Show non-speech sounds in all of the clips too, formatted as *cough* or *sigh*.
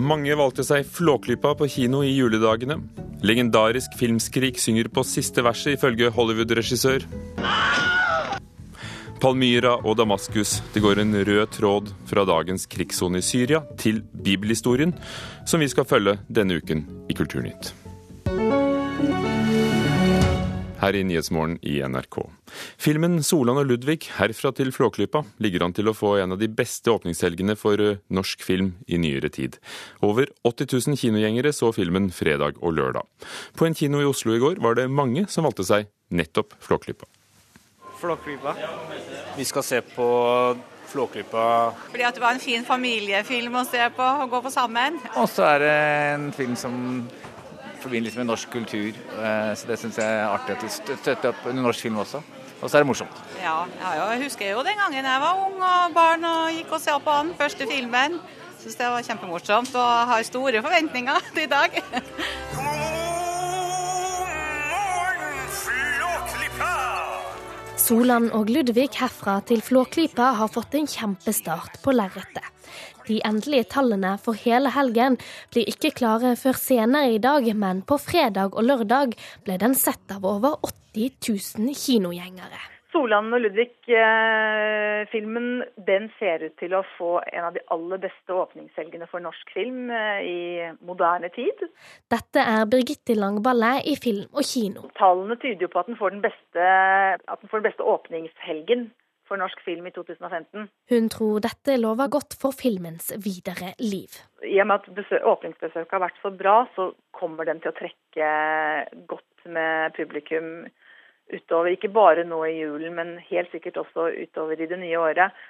Mange valgte seg Flåklypa på kino i juledagene. Legendarisk filmskrik synger på siste verset, ifølge Hollywood-regissør. Palmyra og Damaskus. Det går en rød tråd fra dagens krigssone i Syria til bibelhistorien, som vi skal følge denne uken i Kulturnytt her i Nyhetsmorgen i NRK. Filmen 'Solan og Ludvig herfra til Flåklypa' ligger an til å få en av de beste åpningshelgene for eh, norsk film i nyere tid. Over 80 000 kinogjengere så filmen fredag og lørdag. På en kino i Oslo i går var det mange som valgte seg nettopp Flåklypa. Flåklypa. Vi skal se på Flåklypa. Fordi at det var en fin familiefilm å se på og gå på sammen. Og så er det en film som forbindelse med norsk kultur. Eh, så det syns jeg er artig at de støtter opp under norsk film også. Og så er det morsomt. Ja, jeg husker jo den gangen jeg var ung og barn og gikk og så på den første filmen. Syns det var kjempemorsomt og har store forventninger *laughs* til i dag. Solan og Ludvig herfra til Flåklypa har fått en kjempestart på lerretet. De endelige tallene for hele helgen blir ikke klare før senere i dag, men på fredag og lørdag ble den sett av over 80 000 kinogjengere. Solan og Ludvig-filmen den ser ut til å få en av de aller beste åpningshelgene for norsk film eh, i moderne tid. Dette er Birgitte Langballe i Film og Kino. Tallene tyder jo på at den får den beste, den får den beste åpningshelgen for norsk film i 2015. Hun tror dette lover godt for filmens videre liv. I og med at åpningsbesøket har vært så bra, så kommer den til å trekke godt med publikum utover. Ikke bare nå i julen, men helt sikkert også utover i det nye året.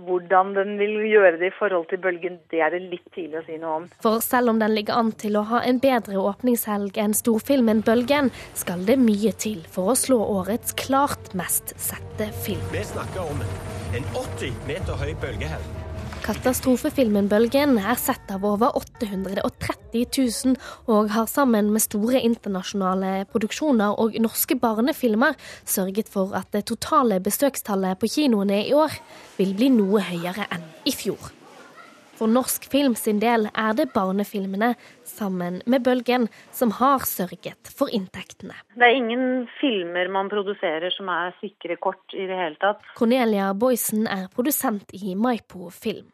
Hvordan den vil gjøre det i forhold til bølgen, det er det litt tidlig å si noe om. For selv om den ligger an til å ha en bedre åpningshelg enn storfilmen Bølgen, skal det mye til for å slå årets klart mest sette film. Vi snakker om en 80 meter høy bølgehelg. Katastrofefilmen 'Bølgen' er sett av over 830 000 og har sammen med store internasjonale produksjoner og norske barnefilmer sørget for at det totale besøkstallet på kinoene i år vil bli noe høyere enn i fjor. For norsk film sin del er det barnefilmene sammen med Bølgen som har sørget for inntektene. Det er ingen filmer man produserer som er sikre kort i det hele tatt. Cornelia Boysen er produsent i Maipo Film.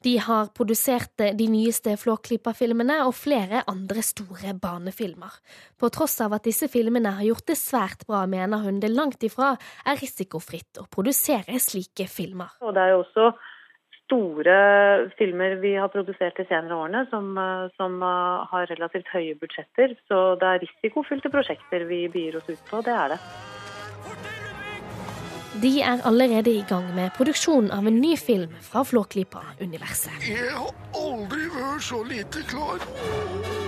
De har produsert de nyeste Flåklypa-filmene og flere andre store barnefilmer. På tross av at disse filmene har gjort det svært bra, mener hun det langt ifra er risikofritt å produsere slike filmer. Og det er jo også store filmer vi har produsert de senere årene som, eh, som, eh, har relativt høye budsjetter. Så det er risikofylte prosjekter vi byr oss ut på, det er det. De er allerede i gang med produksjonen av en ny film fra Flåklypa-universet. Jeg har aldri vært så lite klar.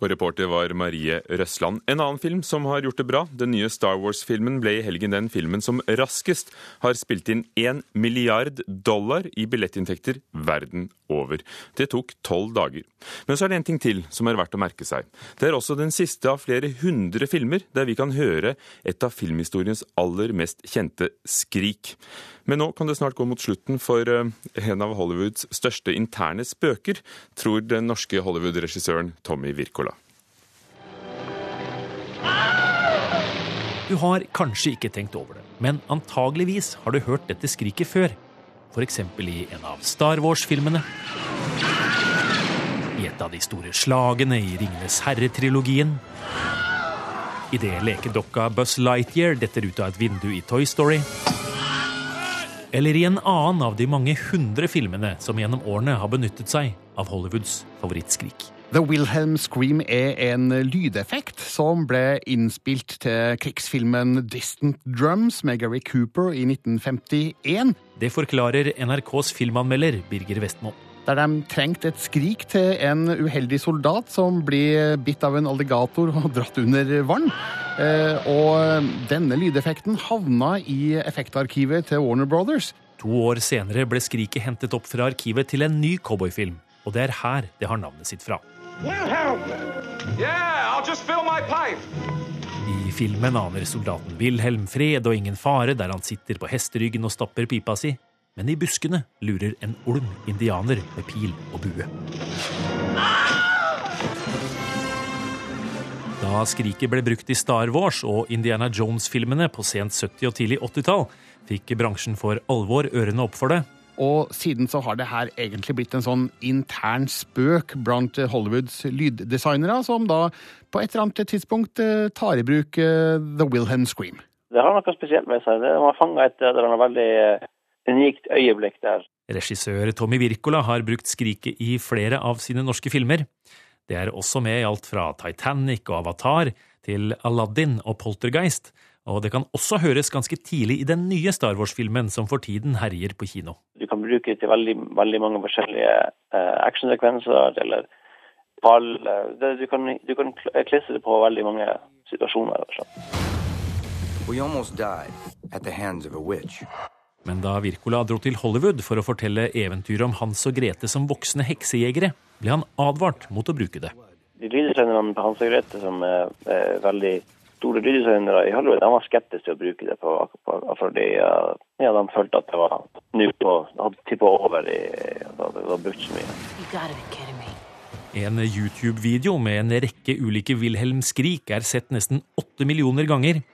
Og reporter var Marie Røsland. En annen film som har gjort det bra, den nye Star Wars-filmen, ble i helgen den filmen som raskest har spilt inn én milliard dollar i billettinntekter verden over. Det tok tolv dager. Men så er det en ting til som er verdt å merke seg. Det er også den siste av flere hundre filmer der vi kan høre et av filmhistoriens aller mest kjente skrik. Men nå kan det snart gå mot slutten for eh, en av Hollywoods største interne spøker, tror den norske Hollywood-regissøren Tommy Wirkola. Du har kanskje ikke tenkt over det, men antageligvis har du hørt dette skriket før. F.eks. i en av Star Wars-filmene. I et av de store slagene i Ringenes herre-trilogien. Idet lekedokka Buzz Lightyear detter ut av et vindu i Toy Story. Eller i en annen av de mange hundre filmene som gjennom årene har benyttet seg av Hollywoods favorittskrik. The Wilhelm Scream er en lydeffekt som ble innspilt til krigsfilmen Distant Drums med Gary Cooper i 1951. Det forklarer NRKs filmanmelder Birger Vestmo. Der de trengte et skrik til en uheldig soldat som blir bitt av en alligator og *laughs* dratt under vann. Eh, og denne lydeffekten havna i effektarkivet til Warner Brothers. To år senere ble skriket hentet opp fra arkivet til en ny cowboyfilm, og det er her det har navnet sitt fra. Wilhelm! Yeah, I'll just fill my pipe. I filmen aner soldaten Wilhelm fred og ingen fare der han sitter på hesteryggen og stapper pipa si. Men i buskene lurer en olm indianer med pil og bue. Da skriket ble brukt i Star Wars og Indiana Jones-filmene på sent 70- og tidlig 80-tall, fikk bransjen for alvor ørene opp for det. Og siden så har det her egentlig blitt en sånn intern spøk blant Hollywoods lyddesignere, som da på et eller annet tidspunkt eh, tar i bruk eh, The Wilhelm Scream. Det har noe spesielt med seg. Det har fanga et eller annet veldig eh, unikt øyeblikk der. Regissør Tommy Wirkola har brukt skriket i flere av sine norske filmer. Det er også med i alt fra Titanic og Avatar til Aladdin og Poltergeist, og det kan også høres ganske tidlig i den nye Star Wars-filmen som for tiden herjer på kino. Du kan bruke det til veldig, veldig mange forskjellige uh, actionsekvenser eller fall. Uh, du, kan, du kan klisse det på veldig mange situasjoner. We almost died at the hands of a witch. Men da Wirkola dro til Hollywood for å fortelle eventyret om Hans og Grete som voksne heksejegere, ble han advart mot å bruke det. De lyddesignerne på Hans og Grete, som er, er veldig store lyddesignere i Hollywood, de var skeptiske til å bruke det på, fordi ja, de følte at det var nå på, hadde tippa over i det var brukt så mye. En YouTube-video med en rekke ulike Wilhelm-skrik er sett nesten åtte millioner ganger.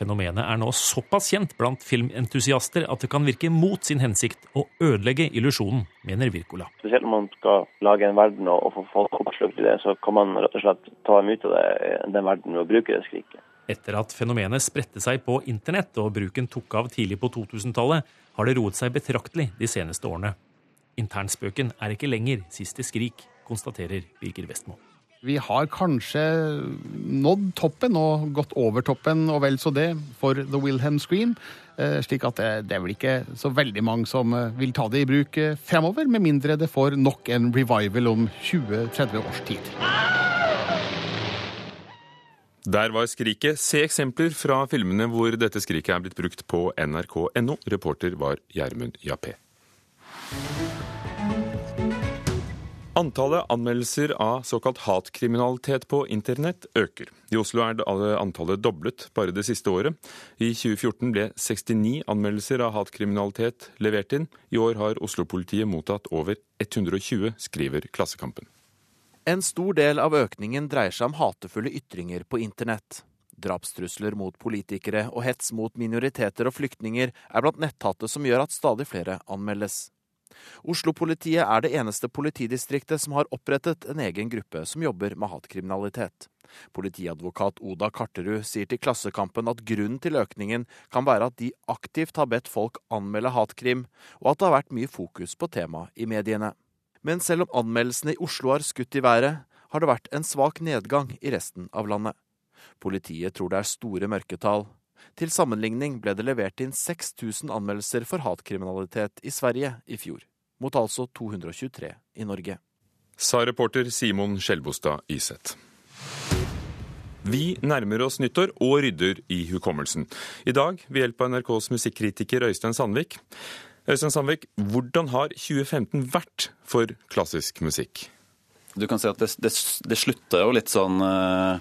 Fenomenet er nå såpass kjent blant filmentusiaster at det kan virke mot sin hensikt å ødelegge illusjonen, mener Wirkola. Spesielt når man skal lage en verden og, få folk oppslukt i det, så kan man rett og slett ta dem ut av det, den verden ved å bruke det skriket. Etter at fenomenet spredte seg på internett og bruken tok av tidlig på 2000-tallet, har det roet seg betraktelig de seneste årene. Internspøken er ikke lenger siste skrik, konstaterer Birger Vestmo vi har kanskje nådd toppen og gått over toppen og vel så det for The Wilhelm Scream. Eh, slik at det, det, er vel ikke så veldig mange som eh, vil ta det i bruk eh, fremover, med mindre det får nok en revival om 20-30 års tid. Der var skriket. Se eksempler fra filmene hvor dette skriket er blitt brukt på nrk.no. Reporter var Gjermund Jappé. Antallet anmeldelser av såkalt hatkriminalitet på internett øker. I Oslo er antallet doblet bare det siste året. I 2014 ble 69 anmeldelser av hatkriminalitet levert inn. I år har Oslo-politiet mottatt over 120, skriver Klassekampen. En stor del av økningen dreier seg om hatefulle ytringer på internett. Drapstrusler mot politikere og hets mot minoriteter og flyktninger er blant netthatet som gjør at stadig flere anmeldes. Oslo-politiet er det eneste politidistriktet som har opprettet en egen gruppe som jobber med hatkriminalitet. Politiadvokat Oda Karterud sier til Klassekampen at grunnen til økningen kan være at de aktivt har bedt folk anmelde hatkrim, og at det har vært mye fokus på temaet i mediene. Men selv om anmeldelsene i Oslo har skutt i været, har det vært en svak nedgang i resten av landet. Politiet tror det er store mørketall. Til sammenligning ble det levert inn 6000 anmeldelser for hatkriminalitet i Sverige i fjor mot altså 223 i Norge. Sa reporter Simon Skjelbostad Iseth. Vi nærmer oss nyttår og rydder i hukommelsen. I dag ved hjelp av NRKs musikkritiker Øystein Sandvik. Øystein Sandvik, hvordan har 2015 vært for klassisk musikk? Du kan si at det, det, det slutta jo litt sånn uh,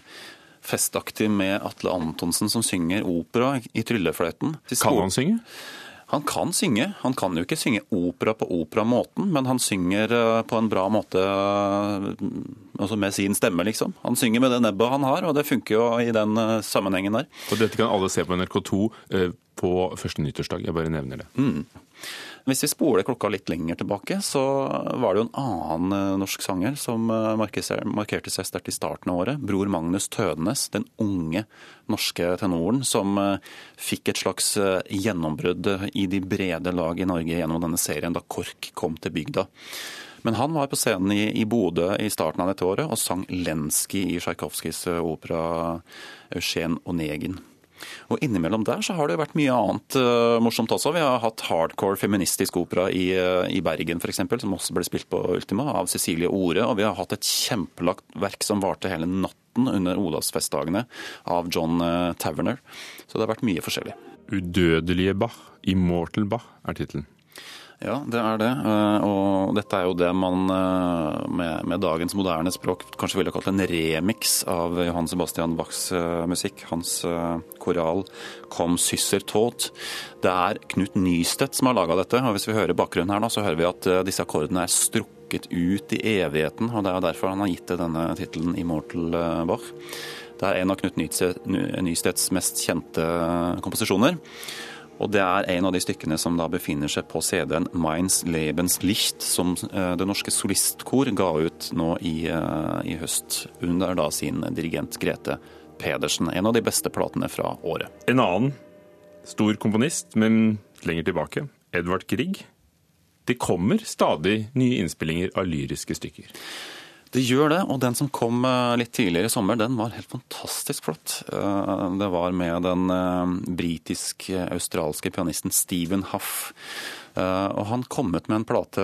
festaktig med Atle Antonsen som synger opera i Tryllefløyten. Kan han synge? Han kan synge. Han kan jo ikke synge opera på operamåten, men han synger eh, på en bra måte eh, altså med sin stemme, liksom. Han synger med det nebbet han har, og det funker jo i den eh, sammenhengen der. Og dette kan alle se på NRK2 på første nyttårsdag. Jeg bare nevner det. Mm. Hvis vi spoler klokka litt lenger tilbake, så var det jo en annen eh, norsk sanger som eh, markerte seg sterkt i starten av året. Bror Magnus Tødenes, den unge norske tenoren som eh, fikk et slags gjennombrudd i de brede lag i Norge gjennom denne serien da KORK kom til bygda. Men han var på scenen i, i Bodø i starten av dette året og sang Lenski i Tsjajkovskijs opera Eugen Onegin. Og innimellom der så har det vært mye annet uh, morsomt også. Vi har hatt hardcore feministisk opera i, uh, i Bergen f.eks., som også ble spilt på Ultima av Cecilie Ore. Og vi har hatt et kjempelagt verk som varte hele natten under Olavsfestdagene av John uh, Taverner. Så det har vært mye forskjellig. Udødelige Bach, Immortal Bach, er tittelen. Ja, det er det. Eh, og dette er jo det man eh, med, med dagens moderne språk kanskje ville kalt en remix av Johan Sebastian Bachs eh, musikk. Hans koral 'Kom sysser tåt'. Det er Knut Nystedt som har laga dette. og Hvis vi hører bakgrunnen her, da, så hører vi at disse akkordene er strukket ut i evigheten. og Det er derfor han har gitt det denne tittelen 'Immortal Bach'. Det er en av Knut Nystedts mest kjente komposisjoner. Og det er en av de stykkene som da befinner seg på CD-en 'Minds Lebens Licht', som eh, Det Norske Solistkor ga ut nå i, eh, i høst, under da sin dirigent Grete Pedersen. En av de beste platene fra året. En annen stor komponist, men lenger tilbake, Edvard Grieg. Det kommer stadig nye innspillinger av lyriske stykker. Det gjør det, og den som kom eh, litt tidligere i sommer, den var helt fantastisk flott. Eh, det var med den eh, britisk-australske pianisten Stephen Huff. Og han kommet med en plate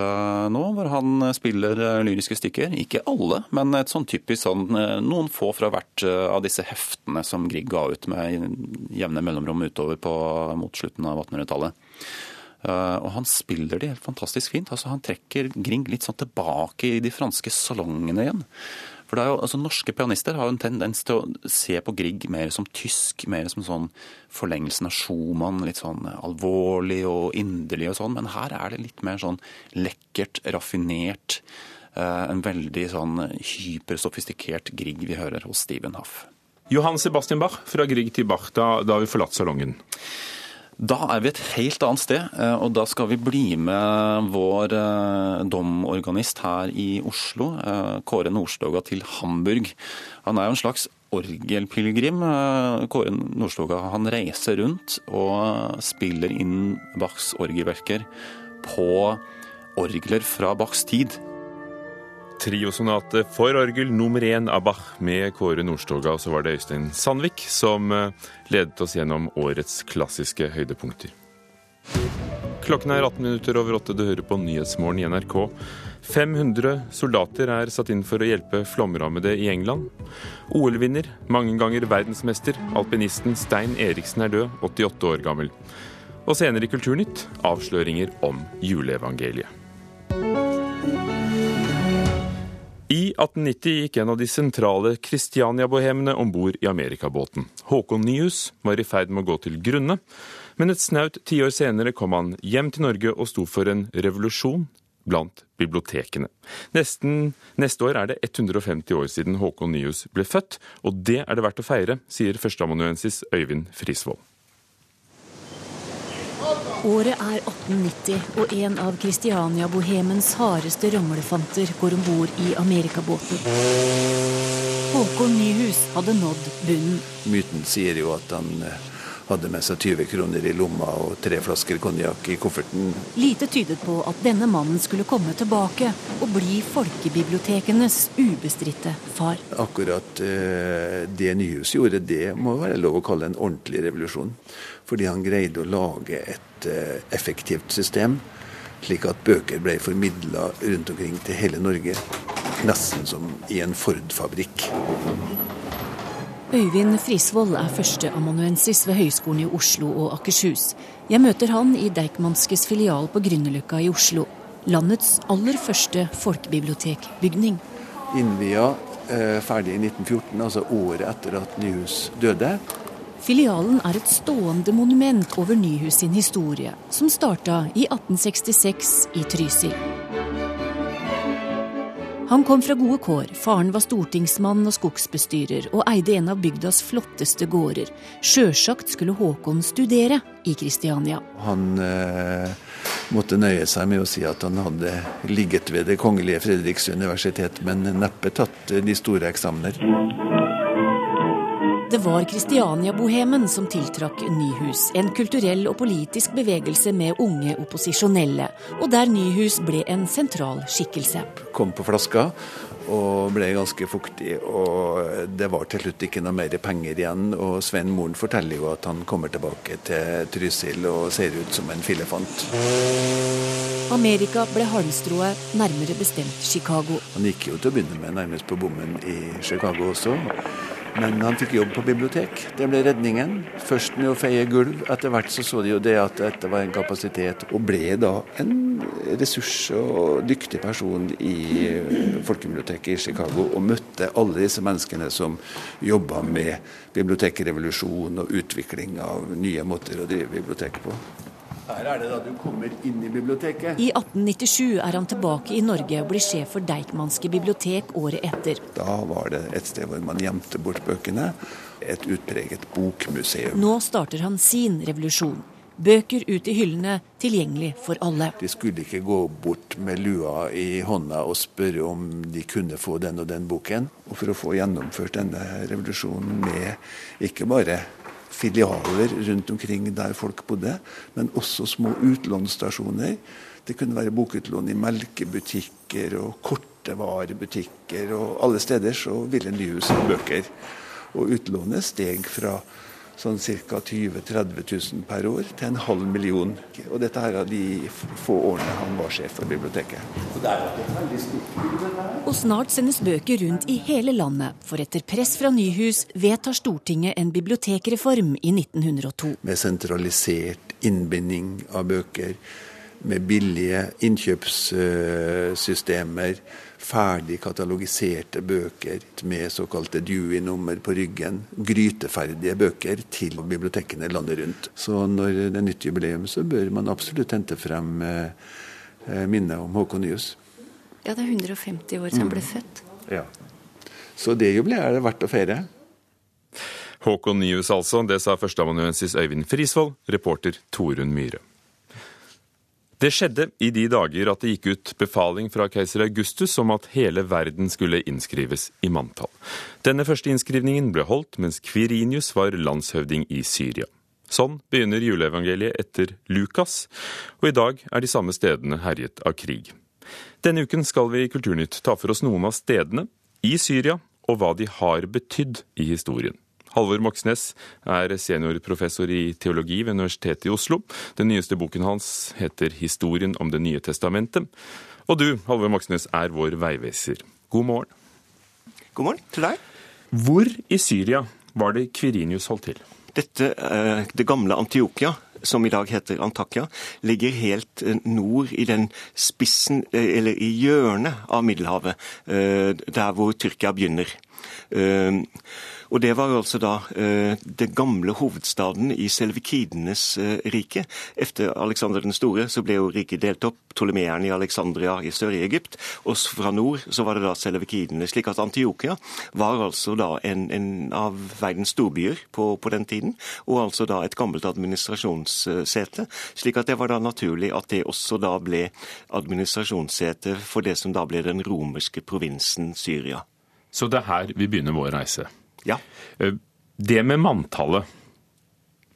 nå hvor han spiller lyriske stykker. Ikke alle, men et sånn typisk sånn, noen få fra hvert av disse heftene som Grieg ga ut med jevne mellomrom utover på, mot slutten av 1800-tallet. Eh, og han spiller de helt fantastisk fint. Altså, han trekker Grieg litt sånn tilbake i de franske salongene igjen. For det jo, altså, Norske pianister har en tendens til å se på Grieg mer som tysk, mer som sånn forlengelsen av Schumann, litt sånn alvorlig og inderlig og sånn. Men her er det litt mer sånn lekkert, raffinert. Eh, en veldig sånn hypersofistikert Grieg vi hører hos Steven Haff. Johan Sebastian Bach, fra Grieg til Bach, da, da har vi forlatt salongen. Da er vi et helt annet sted, eh, og da skal vi bli med vår eh, domorganist her i Oslo, eh, Kåre Nordstoga, til Hamburg. Han er jo en slags orgelpilegrim. Kåre Nordstoga han reiser rundt og spiller inn Bachs orgelverker på orgler fra Bachs tid. Triosonate for orgel nummer én av Bach med Kåre Nordstoga. Og så var det Øystein Sandvik som eh, ledet oss gjennom årets klassiske høydepunkter. Klokken er 18 minutter over åtte. Du hører på Nyhetsmorgen i NRK. 500 soldater er satt inn for å hjelpe flomrammede i England. OL-vinner, mange ganger verdensmester, alpinisten Stein Eriksen er død, 88 år gammel. Og senere i Kulturnytt avsløringer om juleevangeliet. I 1890 gikk en av de sentrale Kristiania-bohemene om bord i amerikabåten. Håkon Nyhus var i ferd med å gå til grunne, men et snaut tiår senere kom han hjem til Norge og sto for en revolusjon blant bibliotekene. Nesten neste år er det 150 år siden Håkon Nyhus ble født, og det er det verdt å feire, sier førsteamanuensis Øyvind Frisvold. Året er 1890, og en av Kristiania-bohemens hardeste ramlefanter går om bord i amerikabåten. Håkon Nyhus hadde nådd bunnen. Myten sier jo at han eh, hadde med seg 20 kroner i lomma og tre flasker konjakk i kofferten. Lite tydet på at denne mannen skulle komme tilbake og bli folkebibliotekenes ubestridte far. Akkurat eh, det Nyhus gjorde, det må være lov å kalle en ordentlig revolusjon. Fordi han greide å lage et eh, effektivt system, slik at bøker ble formidla rundt omkring til hele Norge. Nesten som i en Ford-fabrikk. Øyvind Frisvold er førsteamanuensis ved Høgskolen i Oslo og Akershus. Jeg møter han i Deichmanskes filial på Grünerløkka i Oslo. Landets aller første folkebibliotekbygning. Innvia eh, ferdig i 1914, altså året etter at Nyhus døde. Filialen er et stående monument over Nyhus sin historie, som starta i 1866 i Trysil. Han kom fra gode kår. Faren var stortingsmann og skogsbestyrer, og eide en av bygdas flotteste gårder. Sjølsagt skulle Håkon studere i Kristiania. Han eh, måtte nøye seg med å si at han hadde ligget ved Det kongelige Fredriks universitet, men neppe tatt de store eksamener. Det var Kristiania-bohemen som tiltrakk Nyhus, en kulturell og politisk bevegelse med unge opposisjonelle, og der Nyhus ble en sentral skikkelse. Kom på flaska og ble ganske fuktig, og det var til slutt ikke noe mer penger igjen. Og Svein Moren forteller jo at han kommer tilbake til Trysil og ser ut som en filefant. Amerika ble halmstrået, nærmere bestemt Chicago. Han gikk jo til å begynne med nærmest på bommen i Chicago også. Men han fikk jobb på bibliotek. Det ble redningen. Først med å feie gulv. Etter hvert så så de jo det at dette var en kapasitet, og ble da en ressurs og dyktig person i folkebiblioteket i Chicago. Og møtte alle disse menneskene som jobba med bibliotekrevolusjon og utvikling av nye måter å drive bibliotek på. Her er det da du kommer inn i biblioteket. I 1897 er han tilbake i Norge og blir sjef for Deichmanske bibliotek året etter. Da var det et sted hvor man gjemte bort bøkene. Et utpreget bokmuseum. Nå starter han sin revolusjon. Bøker ut i hyllene, tilgjengelig for alle. De skulle ikke gå bort med lua i hånda og spørre om de kunne få den og den boken. Og for å få gjennomført denne revolusjonen med ikke bare filialer rundt omkring der folk bodde, men også små utlånsstasjoner. Det kunne være bokutlån i melkebutikker og kortevarebutikker, og alle steder så ville Nyhus ha bøker. Og utlånet steg fra sånn ca. 20 000-30 000 per år til en halv million. Og dette her av de få årene han var sjef for biblioteket. Og det er stort Og snart sendes bøker rundt i hele landet, for etter press fra Nyhus vedtar Stortinget en bibliotekreform i 1902. Med sentralisert innbinding av bøker, med billige innkjøpssystemer, ferdig katalogiserte bøker med såkalte Dewey-nummer på ryggen. Gryteferdige bøker til bibliotekene landet rundt. Så når det er nytt jubileum, så bør man absolutt hente frem eh, minnet om Håkon Nyhus. Ja, det er 150 år siden han ble født. Ja. Så det jubileet er det verdt å feire. Håkon Nyhus altså, det sa førsteamanuensis Øyvind Frisvold, reporter Torunn Myhre. Det skjedde i de dager at det gikk ut befaling fra keiser Augustus om at hele verden skulle innskrives i manntall. Denne første innskrivningen ble holdt mens Kvirinius var landshøvding i Syria. Sånn begynner juleevangeliet etter Lukas, og i dag er de samme stedene herjet av krig. Denne uken skal vi i Kulturnytt ta for oss noen av stedene i Syria, og hva de har betydd i historien. Halvor Moxnes er seniorprofessor i teologi ved Universitetet i Oslo. Den nyeste boken hans heter 'Historien om Det nye testamentet'. Og du, Halvor Moxnes, er vår veiviser. God morgen. God morgen til deg. Hvor i Syria var det Kvirinius holdt til? Dette, Det gamle Antiokia, som i dag heter Antakya, ligger helt nord i den spissen, eller i hjørnet av Middelhavet, der hvor Tyrkia begynner. Og Det var altså da eh, det gamle hovedstaden i selvikidenes eh, rike. Etter Alexander den store så ble jo riket delt opp. Ptolemeerne i Alexandria i Sør-Egypt. Og fra nord så var det da selvikidene. Slik at Antiokia var altså da en, en av verdens storbyer på, på, den tiden. Og altså da et gammelt administrasjonssete. Slik at det var da naturlig at det også da ble administrasjonssete for det som da ble den romerske provinsen Syria. Så det er her vi begynner vår reise? Ja. Det med manntallet,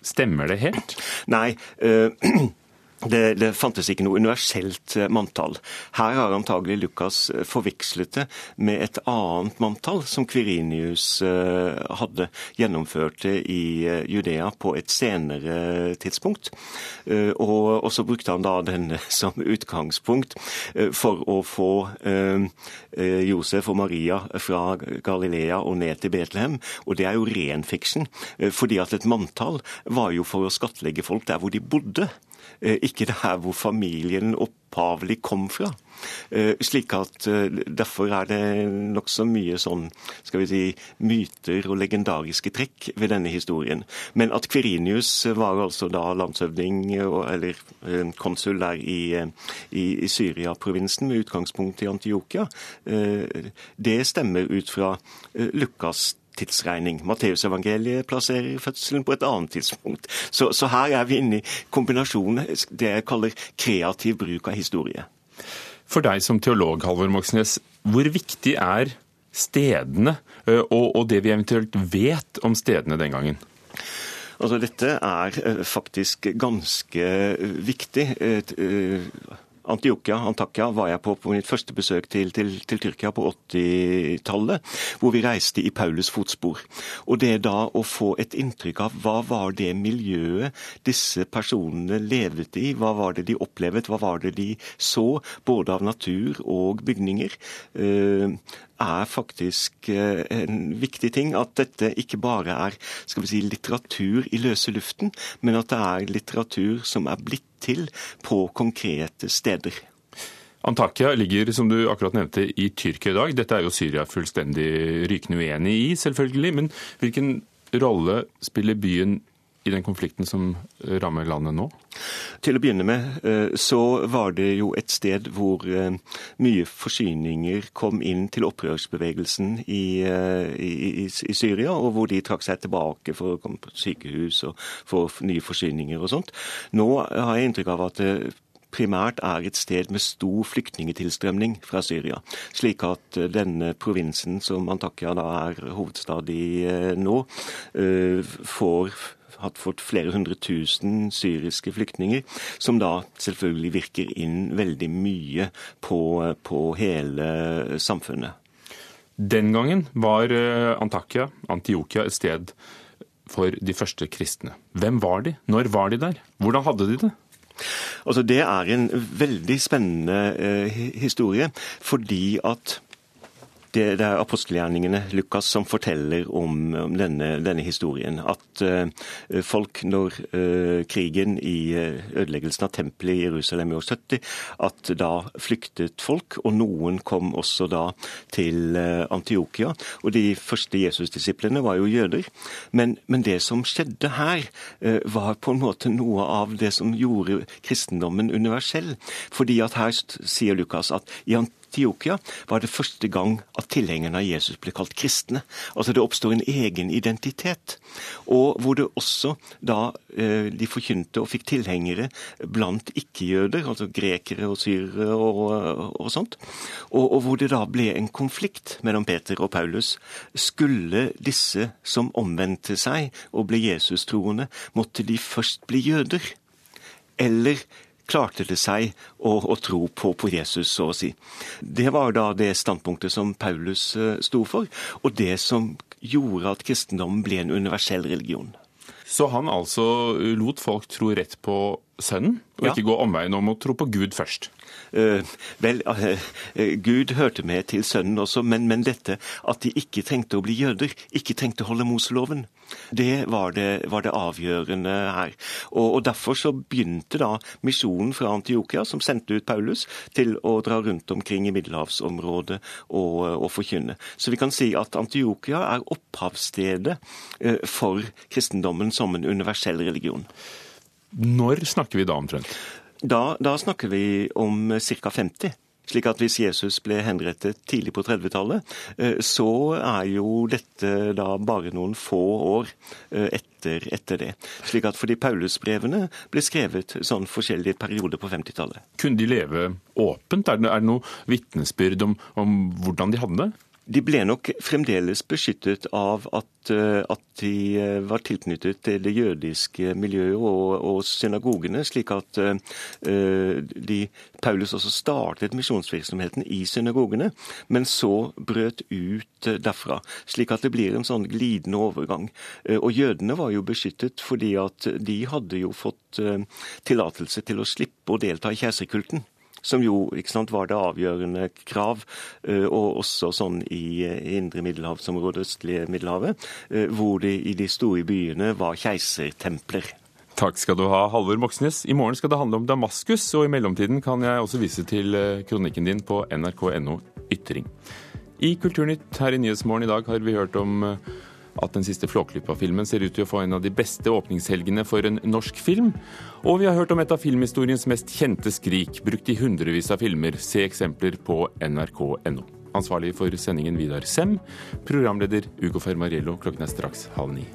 stemmer det helt? Nei. *clears throat* Det, det, fantes ikke noe universelt manntall. Her har antagelig Lukas forvekslet det med et annet manntall som Kvirinius hadde gjennomført i Judea på et senere tidspunkt. Og, og så brukte han da denne *laughs* som utgangspunkt for å få Josef og Maria fra Galilea og ned til Betlehem. Og det er jo ren fiksjon, fordi at et manntall var jo for å skattlegge folk der hvor de bodde ikke der hvor familien opphavlig kom fra. Slik at Derfor er det nokså mye sånn skal vi si, myter og legendariske trekk ved denne historien. Men at Kverinius var altså da landshøvding eller konsul der i, i, i Syria-provinsen med utgangspunkt i Antiokia, det stemmer ut fra Lukas tidsregning. Matteusevangeliet plasserer fødselen på et annet tidspunkt. Så, så her er vi inne i kombinasjonen det jeg kaller kreativ bruk av historie. For deg som teolog, Halvor Moxnes, hvor viktig er stedene og, og det vi eventuelt vet om stedene den gangen? Altså, dette er faktisk ganske viktig. Antiokia, Antakya, var jeg på på mitt første besøk til, til, til Tyrkia på 80-tallet, hvor vi reiste i Paulus' fotspor. Og det da å få et inntrykk av hva var det miljøet disse personene levet i, hva var det de opplevet, hva var det de så, både av natur og bygninger, eh, er faktisk eh, en viktig ting. At dette ikke bare er skal vi si, litteratur i løse luften, men at det er litteratur som er blitt til på konkrete steder. Antakya ligger, som du akkurat nevnte, i Tyrkia i dag. Dette er jo Syria fullstendig rykende uenig i, selvfølgelig. Men hvilken rolle spiller byen i den konflikten som rammer landet nå? Til å begynne med eh, så var det jo et sted hvor eh, mye forsyninger kom inn til opprørsbevegelsen i, eh, i, i Syria, og hvor de trakk seg tilbake for å komme på sykehus og få nye forsyninger og sånt. Nå har jeg inntrykk av at det primært er et sted med stor flyktningetilstrømning fra Syria. Slik at denne provinsen, som Antakya da er hovedstad i nå, får hatt fått flere hundre tusen syriske flyktninger, som da selvfølgelig virker inn veldig mye på, på hele samfunnet. Den gangen var eh, Antakya, Antiokia, et sted for de første kristne. Hvem var de? Når var de der? Hvordan hadde de det? Altså, det er en veldig spennende eh, historie, fordi at det, det, er apostelgjerningene, Lukas, som forteller om, om denne, denne, historien. At uh, folk, når uh, krigen i uh, ødeleggelsen av tempelet i Jerusalem i år 70, at da flyktet folk, og noen kom også da til Antiokia. Og de første Jesus-disiplene var jo jøder. Men, men, det som skjedde her, var på en måte noe av det som gjorde kristendommen universell. Fordi at her sier Lukas at i Antiokia Antiokia var det første gang at tilhengerne av Jesus ble kalt kristne. Altså det oppstår en egen identitet. Og hvor det også da eh, de forkynte og fikk tilhengere blant ikke-jøder, altså grekere og syrere og, og sånt. Og, og, hvor det da ble en konflikt mellom Peter og Paulus. Skulle disse som omvendte seg og ble Jesus-troende, måtte de først bli jøder? Eller klarte det seg å, å tro på, på, Jesus, så å si. Det var da det standpunktet som Paulus uh, sto for, og det som gjorde at kristendommen ble en universell religion. Så han altså lot folk tro rett på Sønnen, og ja. ikke gå omveien om å tro på Gud først? Uh, vel, uh, Gud hørte med til Sønnen også, men, men, dette at de ikke trengte å bli jøder, ikke trengte å holde Moseloven, det var det, var det avgjørende her. Og, og, Derfor så begynte da misjonen fra Antiokia, som sendte ut Paulus, til å dra rundt omkring i middelhavsområdet og, og forkynne. Så vi kan si at Antiokia er opphavsstedet eh, for kristendommen som en universell religion. Når snakker vi da omtrent? Da, da snakker vi om ca. 50. Slik at hvis Jesus ble henrettet tidlig på 30-tallet, eh, så er jo dette da bare noen få år eh, etter, etter det. Slik at fordi Paulusbrevene ble skrevet sånn forskjellige perioder på 50-tallet. Kunne de leve åpent? Er det, er det noe vitnesbyrd om, om hvordan de hadde det? De ble nok fremdeles beskyttet av at, eh, at, de eh, var tilknyttet til det jødiske miljøet og, og synagogene, slik at uh, de, Paulus også startet misjonsvirksomheten i synagogene, men så brøt ut derfra. Slik at det blir en sånn glidende overgang. Og jødene var jo beskyttet fordi at de hadde jo fått tillatelse til å slippe å delta i keiserkulten som jo sant, var det avgjørende krav, eh, og også sånn i indre middelhavsområdet, østlige Middelhavet, eh, hvor det i de store byene var keisertempler. Takk skal du ha, Halvor Moxnes. I morgen skal det handle om Damaskus, og i mellomtiden kan jeg også vise til eh, kronikken din på nrk.no ytring. I Kulturnytt her i Nyhetsmorgen i dag har vi hørt om at den siste Flåklypa-filmen ser ut til å få en av de beste åpningshelgene for en norsk film. Og vi har hørt om et av filmhistoriens mest kjente skrik, brukt i hundrevis av filmer. Se eksempler på nrk.no. Ansvarlig for sendingen Vidar Sem. Programleder Ugo Fermariello. Klokken er straks halv ni.